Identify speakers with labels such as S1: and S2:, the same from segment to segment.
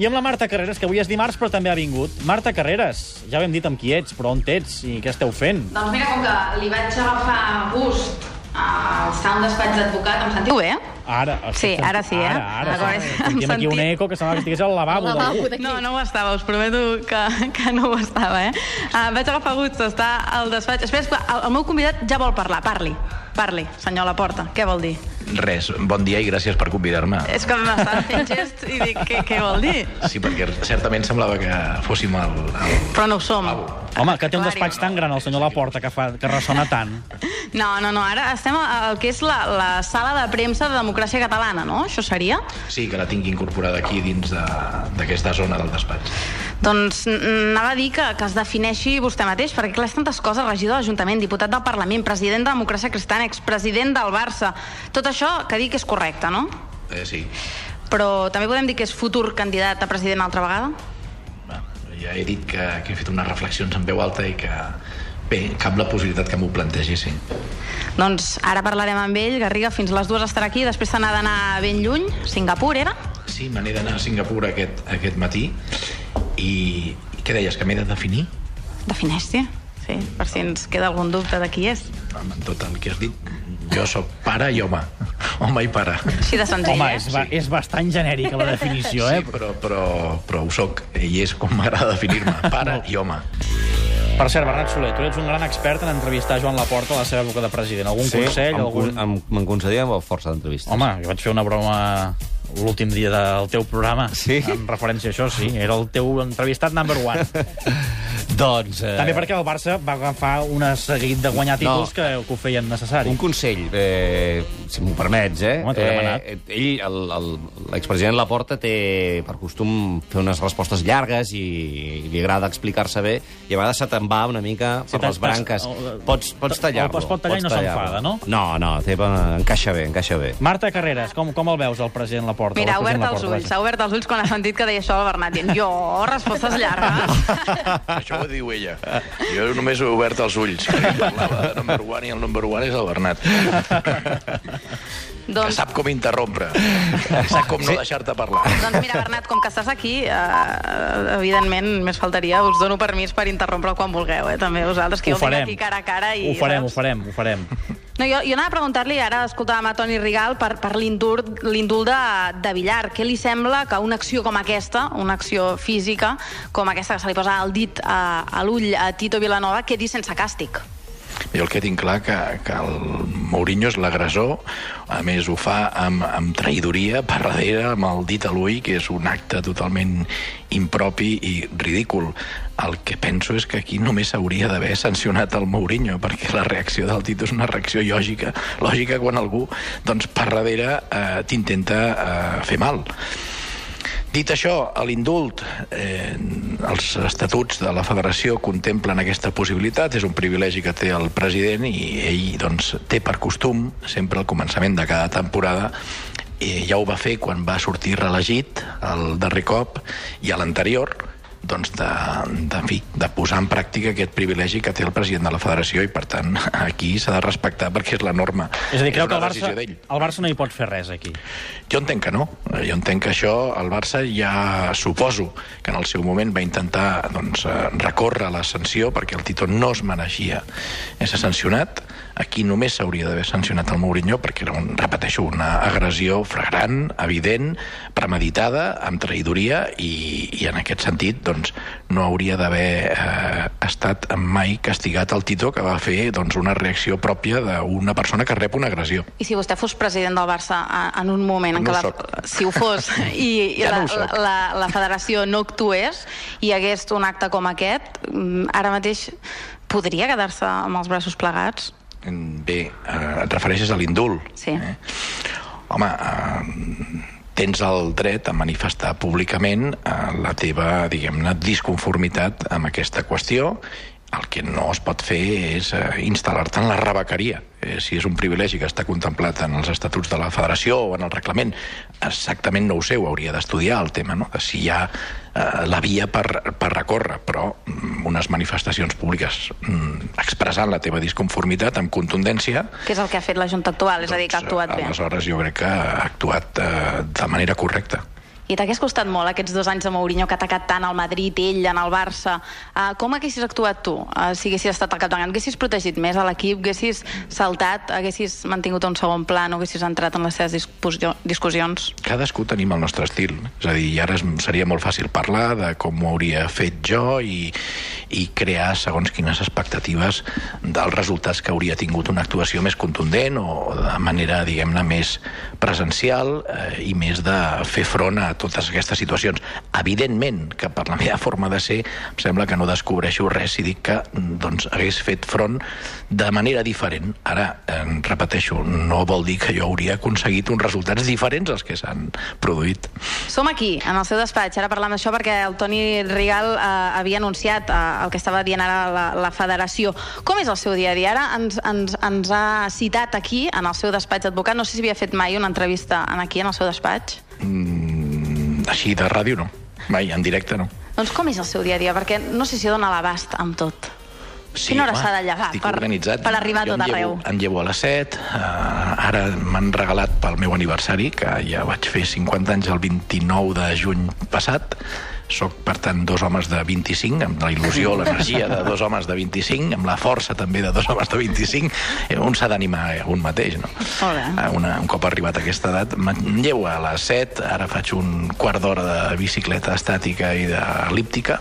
S1: I amb la Marta Carreras, que avui és dimarts, però també ha vingut. Marta Carreras, ja vam dit amb qui ets, però on ets i què esteu fent?
S2: Doncs mira, com que li vaig agafar gust a estar a un despatx d'advocat, em sentiu bé?
S1: Ara.
S2: Sí, ara sí, eh?
S1: Ara, ara.
S2: Ara,
S1: sí. Sentim aquí un eco que semblava que estigués al lavabo.
S2: Al lavabo No, no ho estava, us prometo que, que no ho estava, eh? Uh, vaig agafar gust d'estar al despatx. Espera, el, el meu convidat ja vol parlar. Parli, parli, senyor Laporta. Què vol dir?
S3: Res, bon dia i gràcies per convidar-me.
S2: És que m'estava fent gest i dic, què, què vol dir?
S3: Sí, perquè certament semblava que fóssim al... al...
S2: Però no ho som.
S1: Home, que té un despatx tan gran el senyor Laporta que, fa, que ressona tant.
S2: No, no, no, ara estem al que és la, la sala de premsa de democràcia catalana, no? Això seria?
S3: Sí, que la tinc incorporada aquí dins de- d'aquesta zona del despatx.
S2: Doncs anava a dir que, que es defineixi vostè mateix, perquè clar, és tantes coses, regidor de l'Ajuntament, diputat del Parlament, president de Democràcia Cristiana, expresident del Barça... Tot això que dic és correcte, no?
S3: Eh, sí,
S2: Però també podem dir que és futur candidat a president altra vegada?
S3: Va, ja he dit que, que he fet unes reflexions en veu alta i que... Bé, cap la possibilitat que m'ho plantegi, sí.
S2: Doncs ara parlarem amb ell, Garriga, fins les dues estarà aquí, després s'ha d'anar ben lluny, Singapur, era?
S3: Sí, me n'he d'anar a Singapur aquest, aquest matí i, i què deies, que m'he de definir?
S2: Defineix-t'hi, sí, per si ens queda algun dubte de qui és.
S3: Amb tot el que has dit, jo sóc pare i home. Home i pare.
S2: Així de senzill,
S1: Home,
S2: eh?
S1: és, ba és bastant genèrica la definició, eh?
S3: Sí, però, però, però ho sóc, i és com m'agrada definir-me, pare i home.
S1: Per cert, Bernat Soler, tu ets un gran expert en entrevistar Joan Laporta a la seva època de president. Algun consell?
S4: em,
S1: algun...
S4: em, me'n concedia força d'entrevistes.
S1: Home, jo vaig fer una broma l'últim dia del teu programa.
S4: Sí?
S1: En referència a això, sí. Era el teu entrevistat number one.
S4: doncs... Eh,
S1: També perquè el Barça va agafar un seguit de guanyar títols
S4: No.
S1: que, que ho feien necessari.
S4: Un consell, eh, si m'ho permets, eh?
S1: Home,
S4: eh ell, el- el- l'expresident Laporta, té per costum fer unes respostes llargues i, i li agrada explicar-se bé, i a vegades se te'n va una mica
S1: Si
S4: per les branques. Pots, pots tallar-lo.
S1: es pot tallar i no s'enfada, no?
S4: No, no, té, encaixa bé, encaixa bé.
S1: Marta Carreras, com, com el veus, el president Laporta?
S2: Mira, ha
S1: El
S2: obert els ulls, ha obert els ulls quan ha sentit que deia això el Bernat, dient jo, respostes llargues.
S3: Això ho diu ella. Jo només he obert els ulls. perquè Parlava de number one i el number one és el Bernat. Que
S2: doncs,
S3: sap com interrompre. Sap com no deixar-te parlar.
S2: doncs mira, Bernat, com que estàs aquí, eh, evidentment, més faltaria, us dono permís per interrompre quan vulgueu, eh, també vosaltres, que
S1: Ho
S2: jo el tinc
S1: farem.
S2: aquí cara a cara. I,
S1: Ho farem,
S2: saps?
S1: ho farem, ho farem.
S2: No, jo, jo anava a preguntar-li, ara escoltàvem a Toni Rigal, per, per l'indult de, de Villar. Què li sembla que una acció com aquesta, una acció física, com aquesta que se li posa el dit a, a l'ull a Tito Vilanova, quedi sense càstig?
S3: Jo el que tinc clar que, que el Mourinho és l'agressor, a més ho fa amb, amb traïdoria per darrere, amb el dit a l'ull, que és un acte totalment impropi i ridícul. El que penso és que aquí només s'hauria d'haver sancionat el Mourinho, perquè la reacció del Tito és una reacció lògica, lògica quan algú doncs, per darrere eh, t'intenta eh, fer mal. Dit això, l'indult, eh, els estatuts de la federació contemplen aquesta possibilitat, és un privilegi que té el president i ell doncs, té per costum, sempre al començament de cada temporada, eh, ja ho va fer quan va sortir reelegit el darrer cop i a l'anterior, doncs de, de, en fi, de posar en pràctica aquest privilegi que té el president de la federació i, per tant, aquí s'ha de respectar perquè és la norma.
S1: És a dir, creu que el Barça, el Barça no hi pot fer res, aquí.
S3: Jo entenc que no. Jo entenc que això el Barça ja suposo que en el seu moment va intentar doncs, recórrer la sanció perquè el Tito no es mereixia ser sancionat. Aquí només s'hauria d'haver sancionat el Mourinho perquè era, un, repeteixo, una agressió flagrant, evident, premeditada, amb traïdoria i, i en aquest sentit doncs, no hauria d'haver eh, estat mai castigat el Tito que va fer doncs, una reacció pròpia d'una persona que rep una agressió.
S2: I si vostè fos president del Barça en un moment en
S3: No
S2: què la, si ho fos i, i
S3: Ja
S2: la,
S3: no
S2: la, la, la federació no actués i hi hagués un acte com aquest, mm, ara mateix podria quedar-se amb els braços plegats?
S3: Bé, eh, et refereixes a l'indult?
S2: Sí.
S3: Eh? Home, eh, tens el dret a manifestar públicament eh, la teva, diguem-ne, disconformitat amb aquesta qüestió. El que no es pot fer és eh, instal·lar-te en la rebequeria. Eh, si és un privilegi que està contemplat en els estatuts de la federació o en el reglament, exactament no ho sé, ho hauria d'estudiar el tema, no? de si hi ha eh, la via per, per recórrer, però mm, unes manifestacions públiques mm, expressant la teva disconformitat amb contundència
S2: Què és el que ha fet la Junta actual? És a dir, que ha
S3: doncs,
S2: actuat bé.
S3: Aleshores jo crec que ha actuat eh, de manera correcta.
S2: I t'hagués costat molt aquests dos anys de Mourinho que ha atacat tant al Madrid, ell, en el Barça. Uh, com haguessis actuat tu uh, si haguessis estat al capdavant? Haguessis protegit més a l'equip? Haguessis saltat? Haguessis mantingut un segon pla? No haguessis entrat en les seves discussions?
S3: cadascú tenim el nostre estil. És a dir, ara seria molt fàcil parlar de com ho hauria fet jo i, i crear segons quines expectatives dels resultats que hauria tingut una actuació més contundent o de manera, diguem-ne, més presencial eh, i més de fer front a totes aquestes situacions. Evidentment que per la meva forma de ser em sembla que no descobreixo res si dic que doncs, hagués fet front de manera diferent. Ara, eh, repeteixo, no vol dir que jo hauria aconseguit uns resultats diferents als que s'han produït.
S2: Som aquí, en el seu despatx. Ara parlem d'això perquè el Toni Rigal eh, havia anunciat eh, el que estava dient ara la, la federació. Com és el seu dia a dia? Ara ens, ens, ens ha citat aquí, en el seu despatx d'advocat. No sé si havia fet mai una entrevista en aquí, en el seu despatx.
S3: Mm, així de ràdio no. Mai, en directe no.
S2: Doncs com és el seu dia a dia? Perquè no sé si dona l'abast amb tot. Quina hora s'ha de llevar per-
S3: organitzat.
S2: per arribar a tot arreu?
S3: Em llevo a les 7, uh, ara m'han regalat pel meu aniversari, que ja vaig fer 50 anys el 29 de juny passat, Soc, per tant, dos homes de 25, amb la il·lusió, l'energia de dos homes de 25, amb la força també de dos homes de 25. Eh, Un s'ha d'animar a un mateix, no?
S2: Bé.
S3: Eh, Una, un cop arribat a aquesta edat, llevo a les 7, ara faig un quart d'hora de bicicleta estàtica i d'elíptica,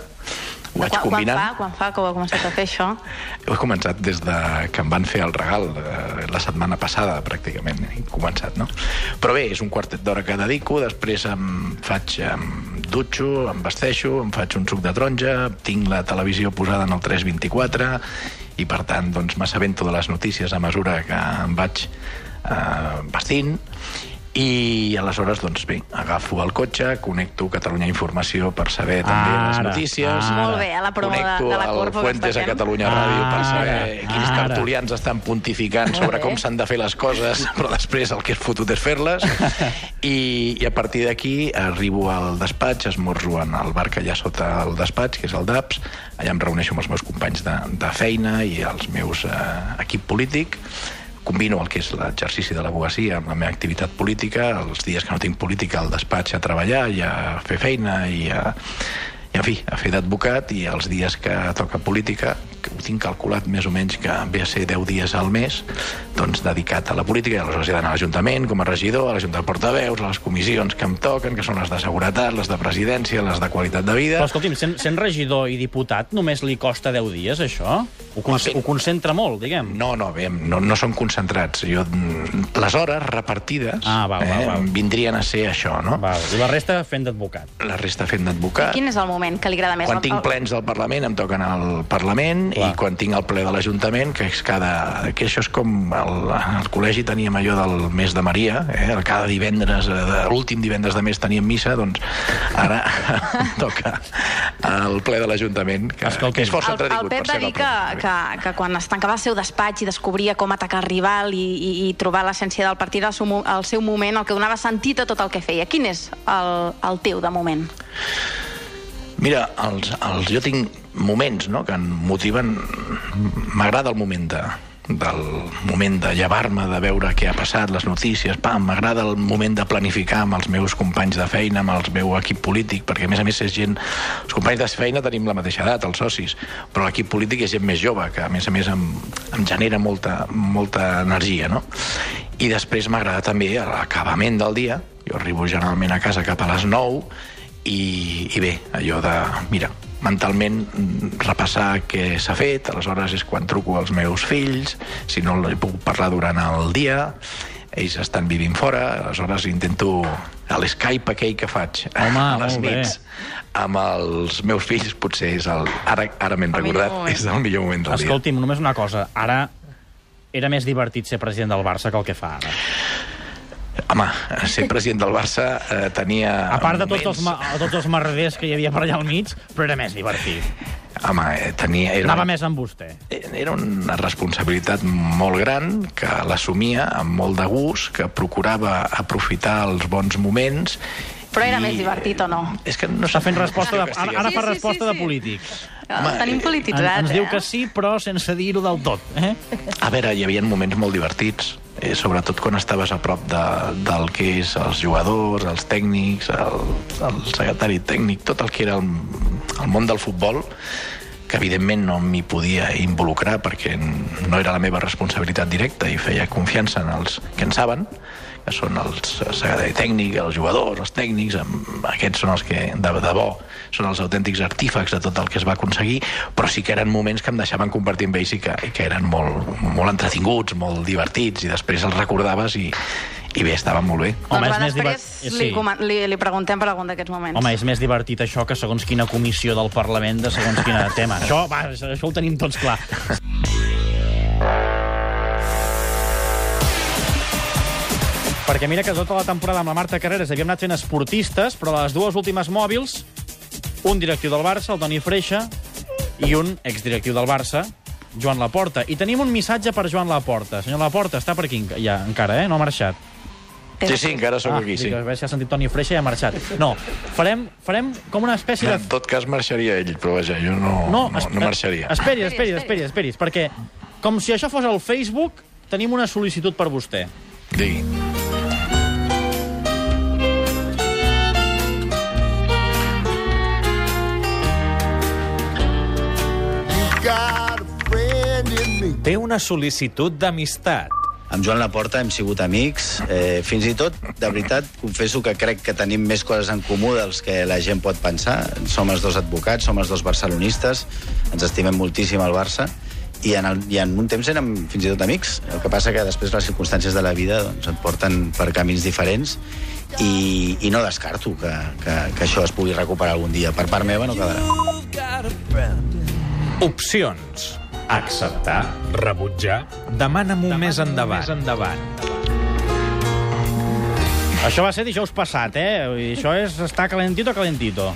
S3: ho vaig
S2: quan,
S3: combinant.
S2: Quan fa, quan fa que ho ha començat a fer això?
S3: Ho he començat des de que em van fer el regal, eh, la setmana passada, pràcticament, he començat, no? Però bé, és un quartet d'hora que dedico, després em faig, em dutxo, em vesteixo, em faig un suc de taronja, tinc la televisió posada en el 324, i per tant, doncs, m'assabento de les notícies a mesura que em vaig eh, vestint, i aleshores, doncs bé, agafo el cotxe, connecto Catalunya Informació per saber també les
S1: Ara,
S3: notícies.
S1: ara.
S2: Molt bé, a la promo de- de la Corpo
S3: Fuentes a. Catalunya Ràdio per
S1: Ara,
S3: saber quins
S1: ara.
S3: tertulians estan pontificant sobre com s'han de fer les coses, però després el que és fotut és fer-les. I, I a partir d'aquí arribo al despatx, esmorzo en el bar que hi ha sota el despatx, que és el DAPS, allà em reuneixo amb els meus companys de, de feina i els meus eh, equip polític, combino el que és l'exercici de l'abogacia amb la meva activitat política, els dies que no tinc política al despatx a treballar i a fer feina i a, i en fi, a fer d'advocat i els dies que toca política, tinc calculat més o menys que ve a ser 10 dies al mes, doncs dedicat a la política i aleshores he d'anar a l'Ajuntament com a regidor, a la Junta de Portaveus, a les comissions que em toquen, que són les de seguretat, les de presidència, les de qualitat de vida...
S1: Però, escolti'm, sent, sent regidor i diputat només li costa 10 dies, això? Ho, con ho concentra molt, diguem.
S3: No, no, bé, no, no són concentrats. Jo, les hores repartides
S1: Ah, val, val, val.
S3: vindrien a ser això, no?
S1: Val. I la resta fent d'advocat.
S3: La resta fent d'advocat.
S2: Quin és el moment que li agrada més?
S3: Quan tinc plens del Parlament em toquen al Parlament
S1: Clar.
S3: I quan tinc el ple de l'Ajuntament, que és cada... que això és com el, al col·legi teníem allò del mes de Maria, eh? cada divendres, eh, l'últim divendres de mes teníem missa, doncs ara toca el ple de l'Ajuntament, que, que és força
S2: el, el
S3: entretingut.
S2: Pep
S3: per
S2: va dir que, que, que quan es tancava el seu despatx i descobria com atacar el rival i, i, i trobar l'essència del partit al seu, al seu moment, el que donava sentit a tot el que feia. Quin és el, el teu, de moment?
S3: Mira, els, els, jo tinc moments no, que em motiven... M'agrada el moment de, del moment de llevar-me, de veure què ha passat, les notícies, pam, m'agrada el moment de planificar amb els meus companys de feina, amb el meu equip polític, perquè a més a més és gent... Els companys de feina tenim la mateixa edat, els socis, però l'equip polític és gent més jove, que a més a més em, em genera molta, molta energia, no? I després m'agrada també l'acabament del dia, jo arribo generalment a casa cap a les 9 i, i bé, allò de, mira, mentalment mm, repassar què s'ha fet, aleshores és quan truco als meus fills, si no hi puc parlar durant el dia, ells estan vivint fora, aleshores intento a l'Skype aquell que faig
S1: Home,
S3: a les
S1: bé.
S3: nits amb els meus fills, potser és el... Ara, ara m'he recordat,
S2: moment.
S3: és el millor moment del dia.
S1: Escolti'm, només una cosa. Ara era més divertit ser president del Barça que el que fa ara.
S3: Home, ser president del Barça eh, tenia...
S1: A part de tots
S3: moments-
S1: els, ma tots els merders que hi havia per allà al mig, però era més divertit.
S3: Home, eh, tenia... Era
S1: Anava més amb vostè.
S3: era una responsabilitat molt gran que l'assumia amb molt de gust, que procurava aprofitar els bons moments
S2: Però era
S3: i-
S2: més divertit o no?
S3: És que no
S1: Està fent resposta de... Ara, ara
S2: Sí,
S1: fa
S2: sí,
S1: resposta
S2: sí,
S1: de
S2: sí.
S1: polític.
S2: Home, Tenim
S1: En,
S2: polititzat,
S1: ens diu
S2: eh?
S1: que sí, però sense dir-ho del tot. Eh?
S3: A veure, hi havia moments molt divertits. Eh, sobretot quan estaves a prop de, del que és els jugadors, els tècnics, el, el secretari tècnic, tot el que era el, el món del futbol, que evidentment no m'hi podia involucrar perquè no era la meva responsabilitat directa i feia confiança en els que en saben, que són els secretari tècnic, els jugadors, els tècnics, amb, aquests són els que de debò són els autèntics artífecs de tot el que es va aconseguir, però sí que eren moments que em deixaven compartir amb ells i que, i que eren molt, molt entretinguts, molt divertits, i després els recordaves i, i bé, estaven molt bé.
S2: Home,
S1: Home, és
S2: doncs va,
S1: més
S2: després
S1: divert-
S2: li,
S1: sí.
S2: li, li preguntem per algun d'aquests moments.
S1: Home, és més divertit això que segons quina comissió del Parlament de segons quin tema. Això, va, això ho tenim tots clar. Perquè mira que tota la temporada amb la Marta Carreras havíem anat fent esportistes, però les dues últimes mòbils, un directiu del Barça, el Toni Freixa, i un exdirectiu del Barça, Joan Laporta. I tenim un missatge per Joan Laporta. Senyor Laporta, està per aquí ja, encara, eh? No ha marxat.
S3: Sí, sí, encara sóc aquí, sí.
S1: dic, A veure si ha sentit Toni Freixa i ha marxat. No, farem, farem com una espècie de...
S3: En tot cas marxaria ell, però vaja, jo no, no, no, no marxaria.
S1: Esperi, esperi, esperi, esperi, perquè com si això fos el Facebook, tenim una sol·licitud per vostè.
S3: Digui.
S5: Té una sol·licitud d'amistat.
S6: Amb Joan Laporta hem sigut amics. Eh, fins i tot, de veritat, confesso que crec que tenim més coses en comú dels que la gent pot pensar. Som els dos advocats, som els dos barcelonistes, ens estimem moltíssim al Barça, i en, el, i en un temps érem fins i tot amics. El que passa que després les circumstàncies de la vida doncs, et porten per camins diferents i, i no descarto que, que, que això es pugui recuperar algun dia. Per part meva no quedarà.
S5: Opcions. Acceptar. Rebutjar. Demana-m'ho més endavant. Més endavant.
S1: Això va ser dijous passat, eh? Això és estar calentito, calentito.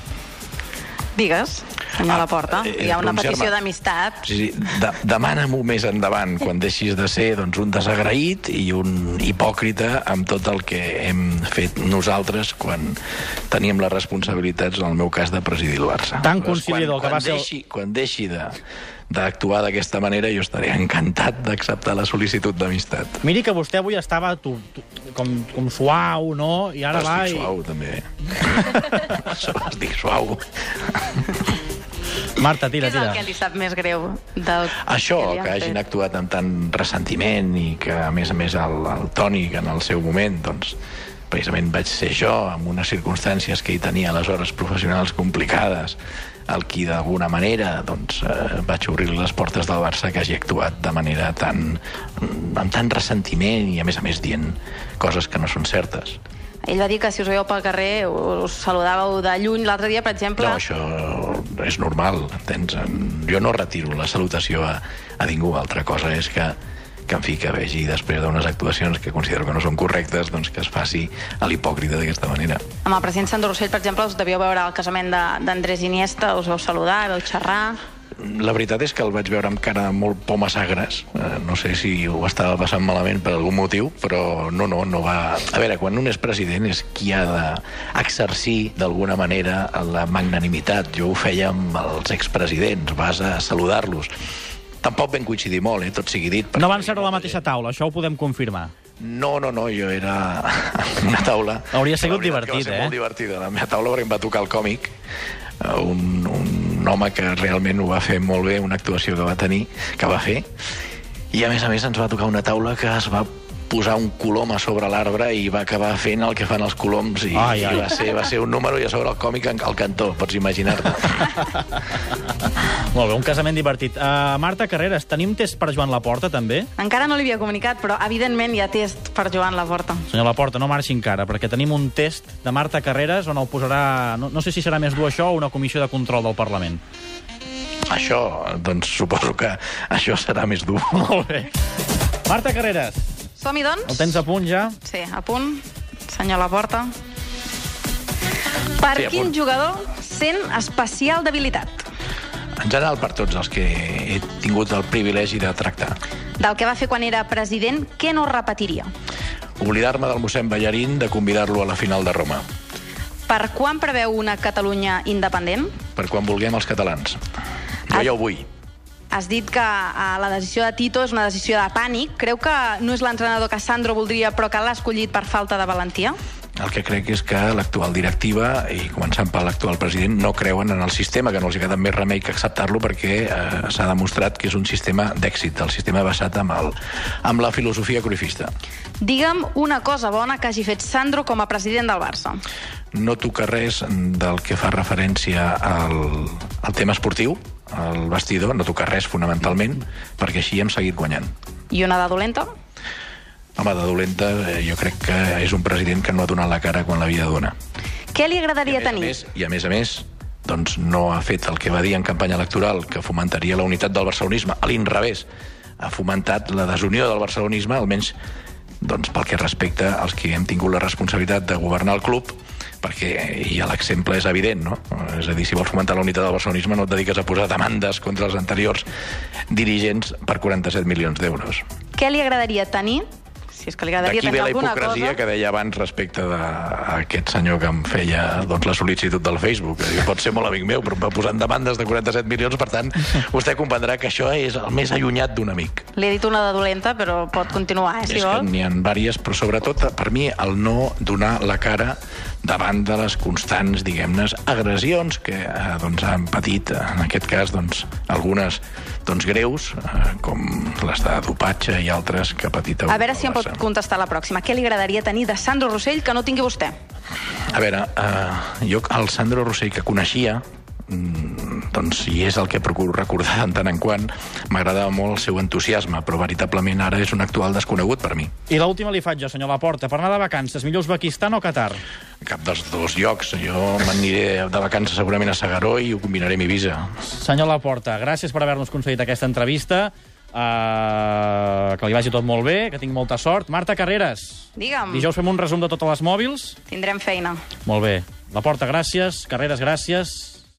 S2: Digues, senyor
S3: Ah,
S2: Laporta.
S3: eh,
S2: Hi ha una
S3: pronunciar-me.
S2: petició d'amistat.
S3: Sí, sí. De, Demana-m'ho més endavant, quan deixis de ser doncs, un desagraït i un hipòcrita amb tot el que hem fet nosaltres quan teníem les responsabilitats, en el meu cas, de presidir el Barça.
S1: Tan conciliador
S3: quan,
S1: que va ser el-
S3: Deixi, quan deixi de d'actuar d'aquesta manera, jo estaré encantat d'acceptar la sol·licitud d'amistat.
S1: Miri que vostè avui estava tu, tu, com, com suau, no? I ara va...
S3: Estic
S1: I...
S3: suau, també. Estic suau.
S1: Marta,
S2: Què
S1: tira,
S2: és el
S1: tira.
S2: que li sap més greu del
S3: Això,
S2: que
S3: que hagin actuat amb tant ressentiment i que, a més a més, el, el Toni, que en el seu moment, doncs, precisament vaig ser jo, amb unes circumstàncies que hi tenia aleshores professionals complicades, el qui d'alguna manera doncs, eh, vaig obrir les portes del Barça que hagi actuat de manera tan, amb tant ressentiment i a més a més dient coses que no són certes.
S2: Ell va dir que si us veieu pel carrer us saludàveu de lluny. L'altre dia, per exemple...
S3: No, això és normal, entens? Jo no retiro la salutació a, a ningú. Altra cosa és que, que en fi, que vegi després d'unes actuacions que considero que no són correctes, doncs que es faci a l'hipòcrita d'aquesta manera.
S2: Amb el president Sandro Rossell, per exemple, us devíeu veure al casament d'Andrés Iniesta, us vau saludar, vau xerrar...
S3: La veritat és que el vaig veure amb cara molt pomes agres. Eh, no sé si ho estava passant malament per algun motiu, però no, no, no va... A veure, quan un és president és qui ha d'exercir d'alguna manera la magnanimitat. Jo ho feia amb els expresidents, vas a saludar-los. Tampoc vam coincidir molt, eh, tot sigui dit.
S1: No van ser a la mateixa taula, això ho podem confirmar.
S3: No, no, no, jo era una taula...
S1: Hauria sigut divertit,
S3: va ser
S1: eh?
S3: molt divertida. La meva taula perquè em va tocar el còmic, eh, un, un home que realment ho va fer molt bé, una actuació que va tenir, que va fer, i a més a més ens va tocar una taula que es va posar un colom a sobre l'arbre i va acabar fent el que fan els coloms i,
S1: Ai, ai.
S3: i va, ser, va ser un número i a sobre el còmic en- al cantó, pots imaginar-te.
S1: Molt bé, un casament divertit. Uh, Marta Carreras, tenim test per Joan Laporta, també?
S2: Encara no li havia comunicat, però evidentment hi ha test per Joan Laporta.
S1: Senyor Laporta, no marxi encara, perquè tenim un test de Marta Carreras on el posarà... No, no sé si serà més dur això o una comissió de control del Parlament.
S3: això, doncs suposo que això serà més dur.
S1: Molt bé. Marta Carreras,
S2: Som-hi, doncs?
S1: el tens a punt ja?
S2: Sí, a punt. Senyor Laporta. Per
S3: Sí, a
S2: quin
S3: punt.
S2: jugador sent especial debilitat?
S3: En general, per tots els que he tingut el privilegi de tractar.
S2: Del que va fer quan era president, què no repetiria?
S3: Oblidar-me del mossèn Ballarín de convidar-lo a la final de Roma.
S2: Per quan preveu una Catalunya independent?
S3: Per quan vulguem els catalans. Jo
S2: Ah.
S3: ja ho vull.
S2: Has dit que uh, la decisió de Tito és una decisió de pànic. Creu que no és l'entrenador que Sandro voldria, però que l'ha escollit per falta de valentia?
S3: El que crec és que l'actual directiva, i començant per l'actual president, no creuen en el sistema, que no els ha quedat més remei que acceptar-lo perquè eh, s'ha demostrat que és un sistema d'èxit, el sistema basat amb, el, amb la filosofia cruifista.
S2: Digue'm una cosa bona que hagi fet Sandro com a president del Barça.
S3: No toca res del que fa referència al, al tema esportiu, al vestidor, no toca res fonamentalment, perquè així hem seguit guanyant.
S2: I una de dolenta?
S3: Home, de dolenta, eh, jo crec que és un president que no ha donat la cara quan l'havia de donar.
S2: Què li
S3: I
S2: agradaria
S3: a,
S2: tenir?
S3: més, I a més a més, doncs no ha fet el que va dir en campanya electoral, que fomentaria la unitat del barcelonisme. A l'inrevés, ha fomentat la desunió del barcelonisme, almenys doncs, pel que respecta als que hem tingut la responsabilitat de governar el club, perquè ja l'exemple és evident, no? És a dir, si vols fomentar la unitat del barcelonisme no et dediques a posar demandes contra els anteriors dirigents per 47 milions d'euros.
S2: Què li agradaria tenir? Si és que li agradaria
S3: D'aquí
S2: tenir
S3: ve la
S2: alguna
S3: hipocresia
S2: cosa.
S3: que deia abans respecte d'aquest senyor que em feia doncs, la sol·licitud del Facebook. Que pot ser molt amic meu, però em va posant demandes de 47 milions, per tant, vostè comprendrà que això és el més allunyat d'un amic.
S2: Li he dit una de dolenta, però pot continuar, eh, si
S3: és que
S2: vol.
S3: n'hi ha diverses, però sobretot per mi el no donar la cara davant de les constants, diguem-ne, agressions que eh, doncs, han patit, en aquest cas, doncs, algunes doncs, greus, eh, com les de dopatge i altres que ha patit
S2: A veure si em pot contestar la pròxima. Què li agradaria tenir de Sandro Rossell que no tingui vostè?
S3: A veure, uh, jo el Sandro Rossell que coneixia, mm, doncs si és el que procuro recordar de tant en quant, m'agradava molt el seu entusiasme, però veritablement ara és un actual desconegut per mi.
S1: I l'última li faig jo, senyor Laporta. Per anar de vacances, millor Uzbekistan o Qatar?
S3: Cap dels dos llocs. Jo m'aniré de vacances segurament a Segaró i ho combinaré amb Ibiza.
S1: Senyor Laporta, gràcies per haver-nos concedit aquesta entrevista. Uh, que li vagi tot molt bé, que tingui molta sort. Marta Carreras,
S2: Digue'm,
S1: dijous fem un resum de totes les mòbils.
S2: tindrem feina.
S1: Molt bé. Laporta, gràcies. Carreras, gràcies.